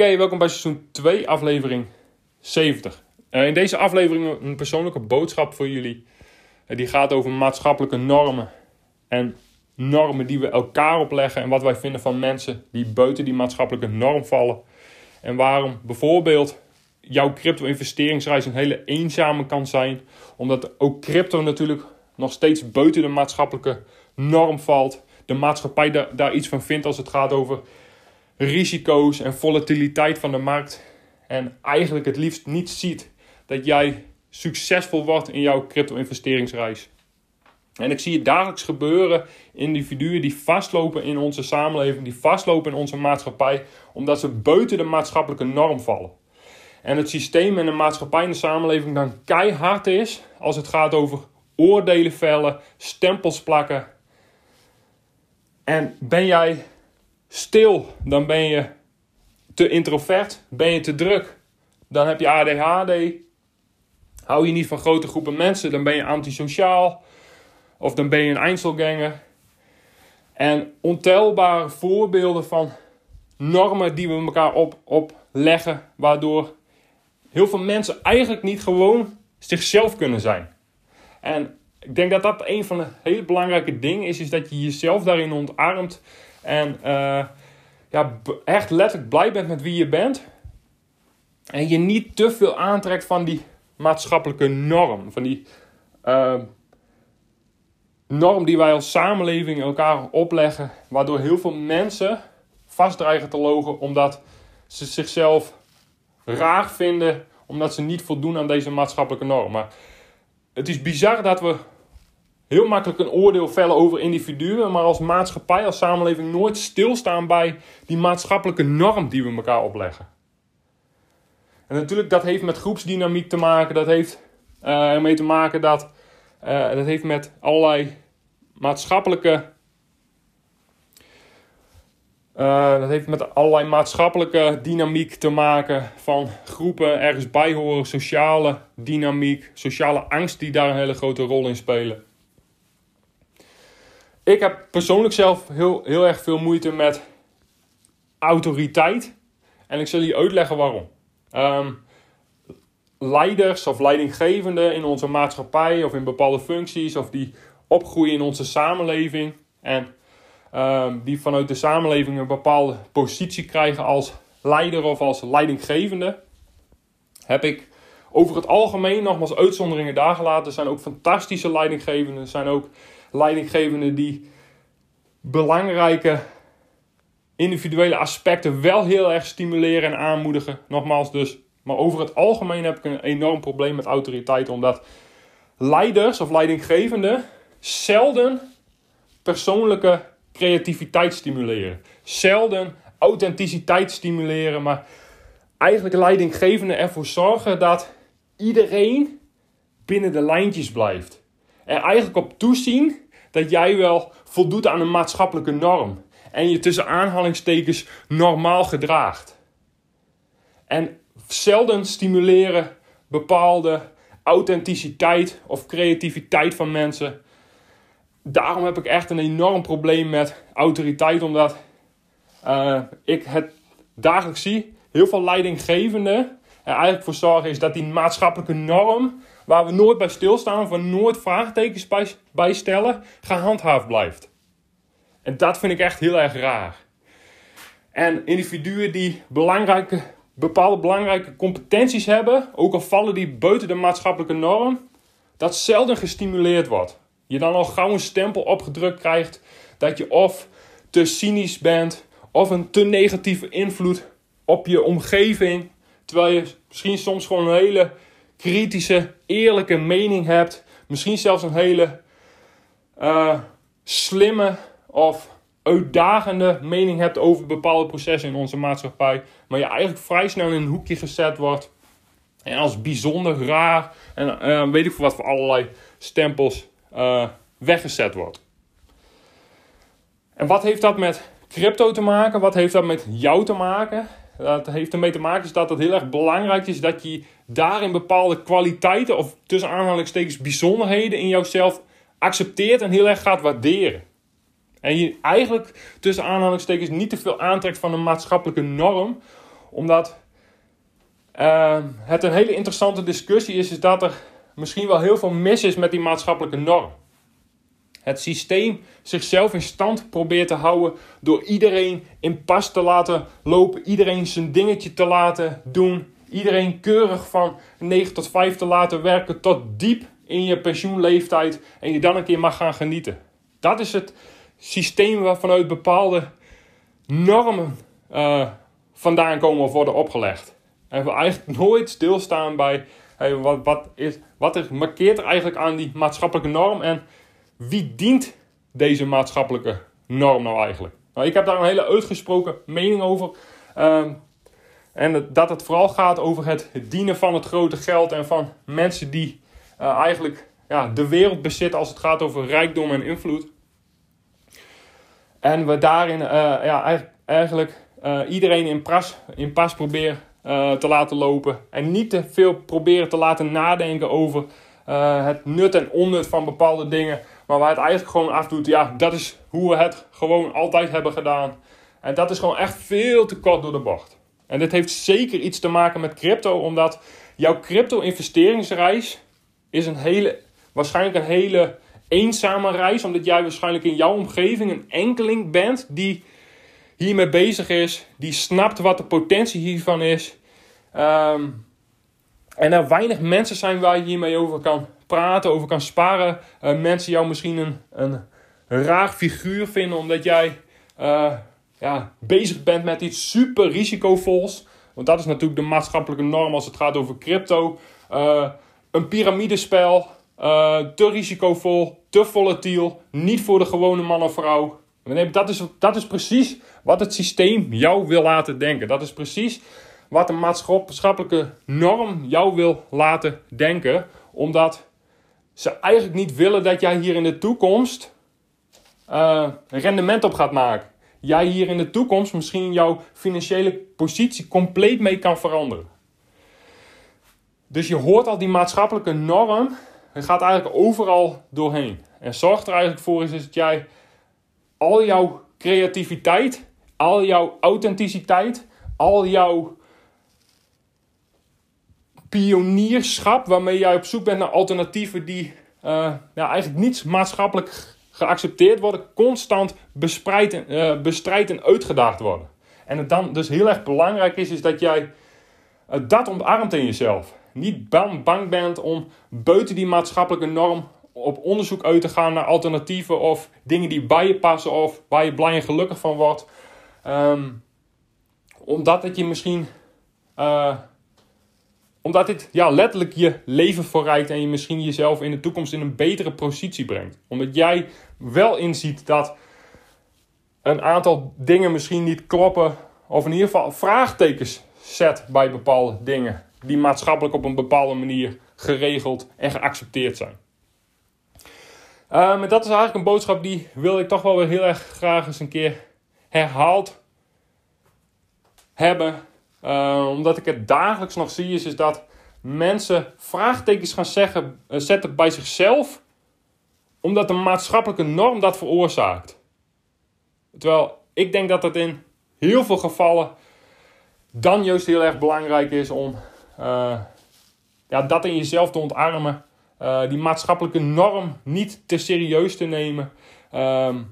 Oké, welkom bij seizoen 2, aflevering 70. Uh, in deze aflevering een persoonlijke boodschap voor jullie. Uh, die gaat over maatschappelijke normen. En normen die we elkaar opleggen. En wat wij vinden van mensen die buiten die maatschappelijke norm vallen. En waarom bijvoorbeeld jouw crypto-investeringsreis een hele eenzame kan zijn. Omdat ook crypto natuurlijk nog steeds buiten de maatschappelijke norm valt. De maatschappij daar iets van vindt als het gaat over risico's en volatiliteit van de markt. En eigenlijk het liefst niet ziet dat jij succesvol wordt in jouw crypto-investeringsreis. En ik zie het dagelijks gebeuren. Individuen die vastlopen in onze samenleving, die vastlopen in onze maatschappij, omdat ze buiten de maatschappelijke norm vallen. En het systeem en de maatschappij en de samenleving dan keihard is als het gaat over oordelen vellen, stempels plakken. En ben jij stil, dan ben je te introvert, ben je te druk, dan heb je ADHD. Hou je niet van grote groepen mensen, dan ben je antisociaal of dan ben je een Einzelganger. En ontelbare voorbeelden van normen die we elkaar op, opleggen, waardoor heel veel mensen eigenlijk niet gewoon zichzelf kunnen zijn. En ik denk dat dat een van de hele belangrijke dingen is, is dat je jezelf daarin ontarmt en uh, ja, echt letterlijk blij bent met wie je bent. En je niet te veel aantrekt van die maatschappelijke norm. Van die uh, norm die wij als samenleving elkaar opleggen. Waardoor heel veel mensen vastdreigen te logen omdat ze zichzelf raar vinden. Omdat ze niet voldoen aan deze maatschappelijke norm. Maar het is bizar dat we heel makkelijk een oordeel vellen over individuen, maar als maatschappij, als samenleving nooit stilstaan bij die maatschappelijke norm die we elkaar opleggen. En natuurlijk, dat heeft met groepsdynamiek te maken, dat heeft uh, ermee te maken dat, uh, dat heeft met allerlei maatschappelijke uh, dat heeft met allerlei maatschappelijke dynamiek te maken van groepen ergens bij horen, sociale dynamiek, sociale angst die daar een hele grote rol in spelen. Ik heb persoonlijk zelf heel, heel erg veel moeite met autoriteit. En ik zal je uitleggen waarom. Um, leiders of leidinggevenden in onze maatschappij of in bepaalde functies of die opgroeien in onze samenleving en um, die vanuit de samenleving een bepaalde positie krijgen als leider of als leidinggevende, heb ik over het algemeen nogmaals uitzonderingen daar gelaten. Er zijn ook fantastische leidinggevenden, zijn ook leidinggevenden die belangrijke individuele aspecten wel heel erg stimuleren en aanmoedigen. Nogmaals dus. Maar over het algemeen heb ik een enorm probleem met autoriteit. Omdat leiders of leidinggevenden zelden persoonlijke creativiteit stimuleren. Zelden authenticiteit stimuleren. Maar eigenlijk leidinggevenden ervoor zorgen dat iedereen binnen de lijntjes blijft eigenlijk op toezien dat jij wel voldoet aan een maatschappelijke norm. En je tussen aanhalingstekens normaal gedraagt. En zelden stimuleren bepaalde authenticiteit of creativiteit van mensen. Daarom heb ik echt een enorm probleem met autoriteit, omdat uh, ik het dagelijks zie. Heel veel leidinggevenden er eigenlijk voor zorgen is dat die maatschappelijke norm waar we nooit bij stilstaan of we nooit vraagtekens bij, stellen, gehandhaafd blijft. En dat vind ik echt heel erg raar. En individuen die belangrijke, bepaalde belangrijke competenties hebben, ook al vallen die buiten de maatschappelijke norm, dat zelden gestimuleerd wordt. Je dan al gauw een stempel opgedrukt krijgt dat je of te cynisch bent of een te negatieve invloed op je omgeving, terwijl je misschien soms gewoon een hele kritische, eerlijke mening hebt. Misschien zelfs een hele uh, slimme of uitdagende mening hebt over bepaalde processen in onze maatschappij, maar je eigenlijk vrij snel in een hoekje gezet wordt en als bijzonder raar en uh, weet ik voor wat voor allerlei stempels uh, weggezet wordt. En wat heeft dat met crypto te maken? Wat heeft dat met jou te maken? Dat heeft ermee te maken dat het heel erg belangrijk is dat je daarin bepaalde kwaliteiten of tussen aanhalingstekens bijzonderheden in jouzelf accepteert en heel erg gaat waarderen. En je eigenlijk tussen aanhalingstekens niet te veel aantrekt van een maatschappelijke norm, omdat uh, het een hele interessante discussie is, is dat er misschien wel heel veel mis is met die maatschappelijke norm. Het systeem zichzelf in stand probeert te houden door iedereen in pas te laten lopen, iedereen zijn dingetje te laten doen, iedereen keurig van 9 tot 5 te laten werken tot diep in je pensioenleeftijd en je dan een keer mag gaan genieten. Dat is het systeem waarvanuit bepaalde normen uh, vandaan komen of worden opgelegd. En we eigenlijk nooit stilstaan bij wat, wat, is, wat er, markeert er eigenlijk aan die maatschappelijke norm en wie dient deze maatschappelijke norm nou eigenlijk? Nou, ik heb daar een hele uitgesproken mening over. Um, en dat het vooral gaat over het dienen van het grote geld en van mensen die uh, eigenlijk ja, de wereld bezitten als het gaat over rijkdom en invloed. En we daarin uh, ja, eigenlijk uh, iedereen in, pras, in pas proberen te laten lopen. En niet te veel proberen te laten nadenken over het nut en onnut van bepaalde dingen. Maar waar het eigenlijk gewoon afdoet, ja, dat is hoe we het gewoon altijd hebben gedaan. En dat is gewoon echt veel te kort door de bocht. En dit heeft zeker iets te maken met crypto, omdat jouw crypto-investeringsreis is een hele, waarschijnlijk een hele eenzame reis, omdat jij waarschijnlijk in jouw omgeving een enkeling bent die hiermee bezig is, die snapt wat de potentie hiervan is. Um, en er weinig mensen zijn waar je hiermee over kan praten, over kan sparen. Uh, mensen jou misschien een, een raar figuur vinden omdat jij uh, ja, bezig bent met iets super risicovols. Want dat is natuurlijk de maatschappelijke norm als het gaat over crypto. Uh, een piramidespel, te risicovol, te volatiel, niet voor de gewone man of vrouw. Dat is, dat is precies wat het systeem jou wil laten denken. Dat is precies wat de maatschappelijke norm jou wil laten denken. Omdat ze eigenlijk niet willen dat jij hier in de toekomst uh, rendement op gaat maken. Jij hier in de toekomst misschien jouw financiële positie compleet mee kan veranderen. Dus je hoort al die maatschappelijke norm. Het gaat eigenlijk overal doorheen. En zorgt er eigenlijk voor is, dat jij al jouw creativiteit, al jouw authenticiteit, al jouw pionierschap waarmee jij op zoek bent naar alternatieven die ja, eigenlijk niet maatschappelijk geaccepteerd worden, constant uh, bestrijd en uitgedaagd worden. En het dan dus heel erg belangrijk is, is dat jij uh, dat omarmt in jezelf. Niet bang, bang bent om buiten die maatschappelijke norm op onderzoek uit te gaan naar alternatieven of dingen die bij je passen of waar je blij en gelukkig van wordt. Um, omdat het je misschien uh, omdat dit ja, letterlijk je leven voorrijdt en je misschien jezelf in de toekomst in een betere positie brengt. Omdat jij wel inziet dat een aantal dingen misschien niet kloppen. Of in ieder geval vraagtekens zet bij bepaalde dingen. Die maatschappelijk op een bepaalde manier geregeld en geaccepteerd zijn. Uh, dat is eigenlijk een boodschap die wil ik toch wel weer heel erg graag eens een keer herhaald hebben. Uh, omdat ik het dagelijks nog zie, is, is dat mensen vraagtekens gaan zeggen, uh, zetten bij zichzelf, omdat de maatschappelijke norm dat veroorzaakt. Terwijl ik denk dat het in heel veel gevallen dan juist heel erg belangrijk is om uh, ja, dat in jezelf te ontarmen. die maatschappelijke norm niet te serieus te nemen. Ehm,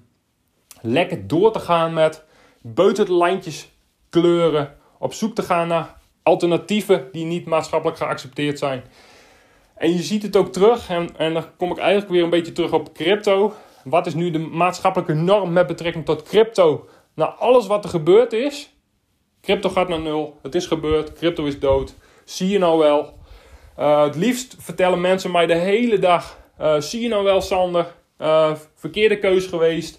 lekker door te gaan met buiten de lijntjes kleuren op zoek te gaan naar alternatieven die niet maatschappelijk geaccepteerd zijn. En je ziet het ook terug, en, en dan kom ik eigenlijk weer een beetje terug op crypto. Wat is nu de maatschappelijke norm met betrekking tot crypto? Nou, alles wat er gebeurd is, crypto gaat naar nul, het is gebeurd, crypto is dood. Zie je nou wel? Uh, het liefst vertellen mensen mij de hele dag: uh, zie je nou wel, Sander? Uh, verkeerde keus geweest.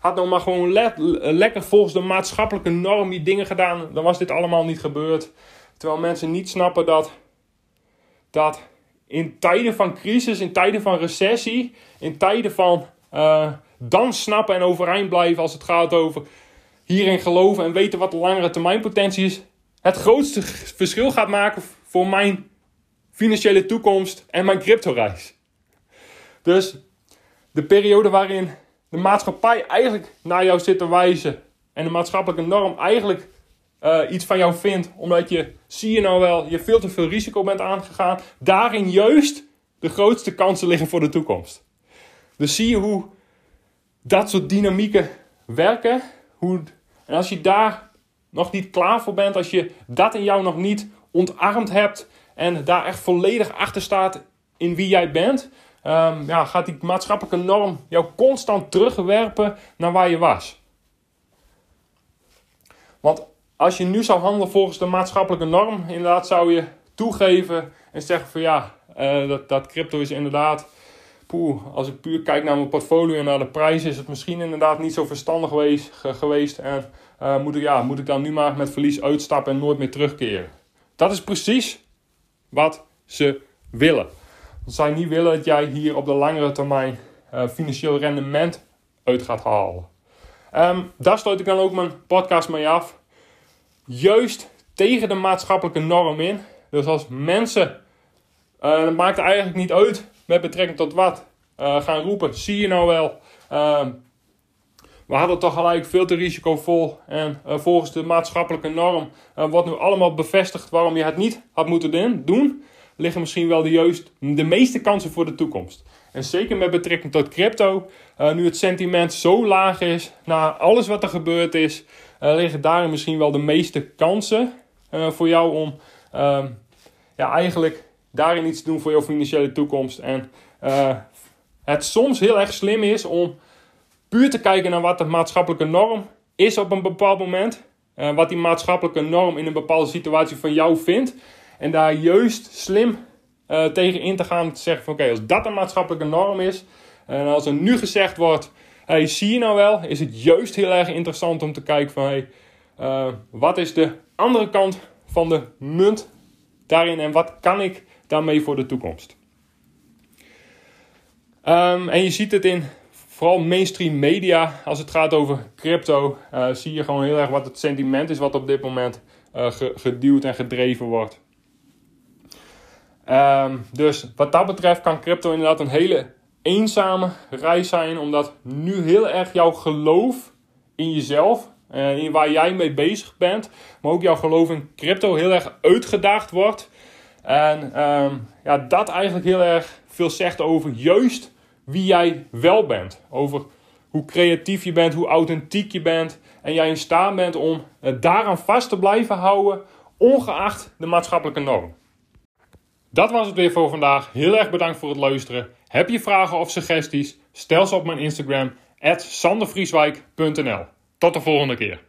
had nou maar gewoon lekker volgens de maatschappelijke norm die dingen gedaan, dan was dit allemaal niet gebeurd. Terwijl mensen niet snappen dat, dat in tijden van crisis, in tijden van recessie, in tijden van uh, dan snappen en overeind blijven als het gaat over hierin geloven en weten wat de langere termijn potentie is, het grootste verschil gaat maken voor mijn financiële toekomst en mijn cryptoreis. Dus de periode waarin de maatschappij eigenlijk naar jou zit te wijzen en de maatschappelijke norm eigenlijk uh, iets van jou vindt, omdat je, zie je nou wel, je veel te veel risico bent aangegaan, daarin juist de grootste kansen liggen voor de toekomst. Dus zie je hoe dat soort dynamieken werken. Hoe, en als je daar nog niet klaar voor bent, als je dat in jou nog niet ontarmd hebt en daar echt volledig achter staat in wie jij bent, um, ja, gaat die maatschappelijke norm jou constant terugwerpen naar waar je was. Want als je nu zou handelen volgens de maatschappelijke norm, inderdaad zou je toegeven en zeggen van ja, uh, dat, dat crypto is inderdaad, poeh, als ik puur kijk naar mijn portfolio en naar de prijs, is het misschien inderdaad niet zo verstandig geweest. en uh, moet, ik, ja, moet ik dan nu maar met verlies uitstappen en nooit meer terugkeren. Dat is precies wat ze willen. Dat zij niet willen dat jij hier op de langere termijn uh, financieel rendement uit gaat halen. Um, daar sluit ik dan ook mijn podcast mee af juist tegen de maatschappelijke norm in. Dus als mensen, uh, het maakt eigenlijk niet uit met betrekking tot wat, uh, gaan roepen, zie je nou wel, uh, we hadden toch gelijk veel te risicovol en uh, volgens de maatschappelijke norm wordt nu allemaal bevestigd waarom je het niet had moeten doen, liggen misschien wel de, juist, de meeste kansen voor de toekomst. En zeker met betrekking tot crypto, nu het sentiment zo laag is, na alles wat er gebeurd is, liggen daarin misschien wel de meeste kansen uh, voor jou om uh, ja, eigenlijk daarin iets te doen voor jouw financiële toekomst. En uh, het soms heel erg slim is om puur te kijken naar wat de maatschappelijke norm is op een bepaald moment. wat die maatschappelijke norm in een bepaalde situatie van jou vindt. En daar juist slim tegen in te gaan. Te zeggen van oké, als dat een maatschappelijke norm is. En als er nu gezegd wordt hey, zie je nou wel, is het juist heel erg interessant om te kijken van hey, uh, wat is de andere kant van de munt daarin en wat kan ik daarmee voor de toekomst. Um, en je ziet het in vooral mainstream media, als het gaat over crypto, uh, zie je gewoon heel erg wat het sentiment is wat op dit moment uh, geduwd en gedreven wordt. Um, dus wat dat betreft kan crypto inderdaad een hele eenzame reis zijn, omdat nu heel erg jouw geloof in jezelf, uh, in waar jij mee bezig bent, maar ook jouw geloof in crypto heel erg uitgedaagd wordt. En um, ja, dat eigenlijk heel erg veel zegt over juist wie jij wel bent. Over hoe creatief je bent, hoe authentiek je bent. En jij in staat bent om uh, daaraan vast te blijven houden, ongeacht de maatschappelijke norm. Dat was het weer voor vandaag. Heel erg bedankt voor het luisteren. Heb je vragen of suggesties? Stel ze op mijn Instagram, sandervrieswijk.nl. Tot de volgende keer.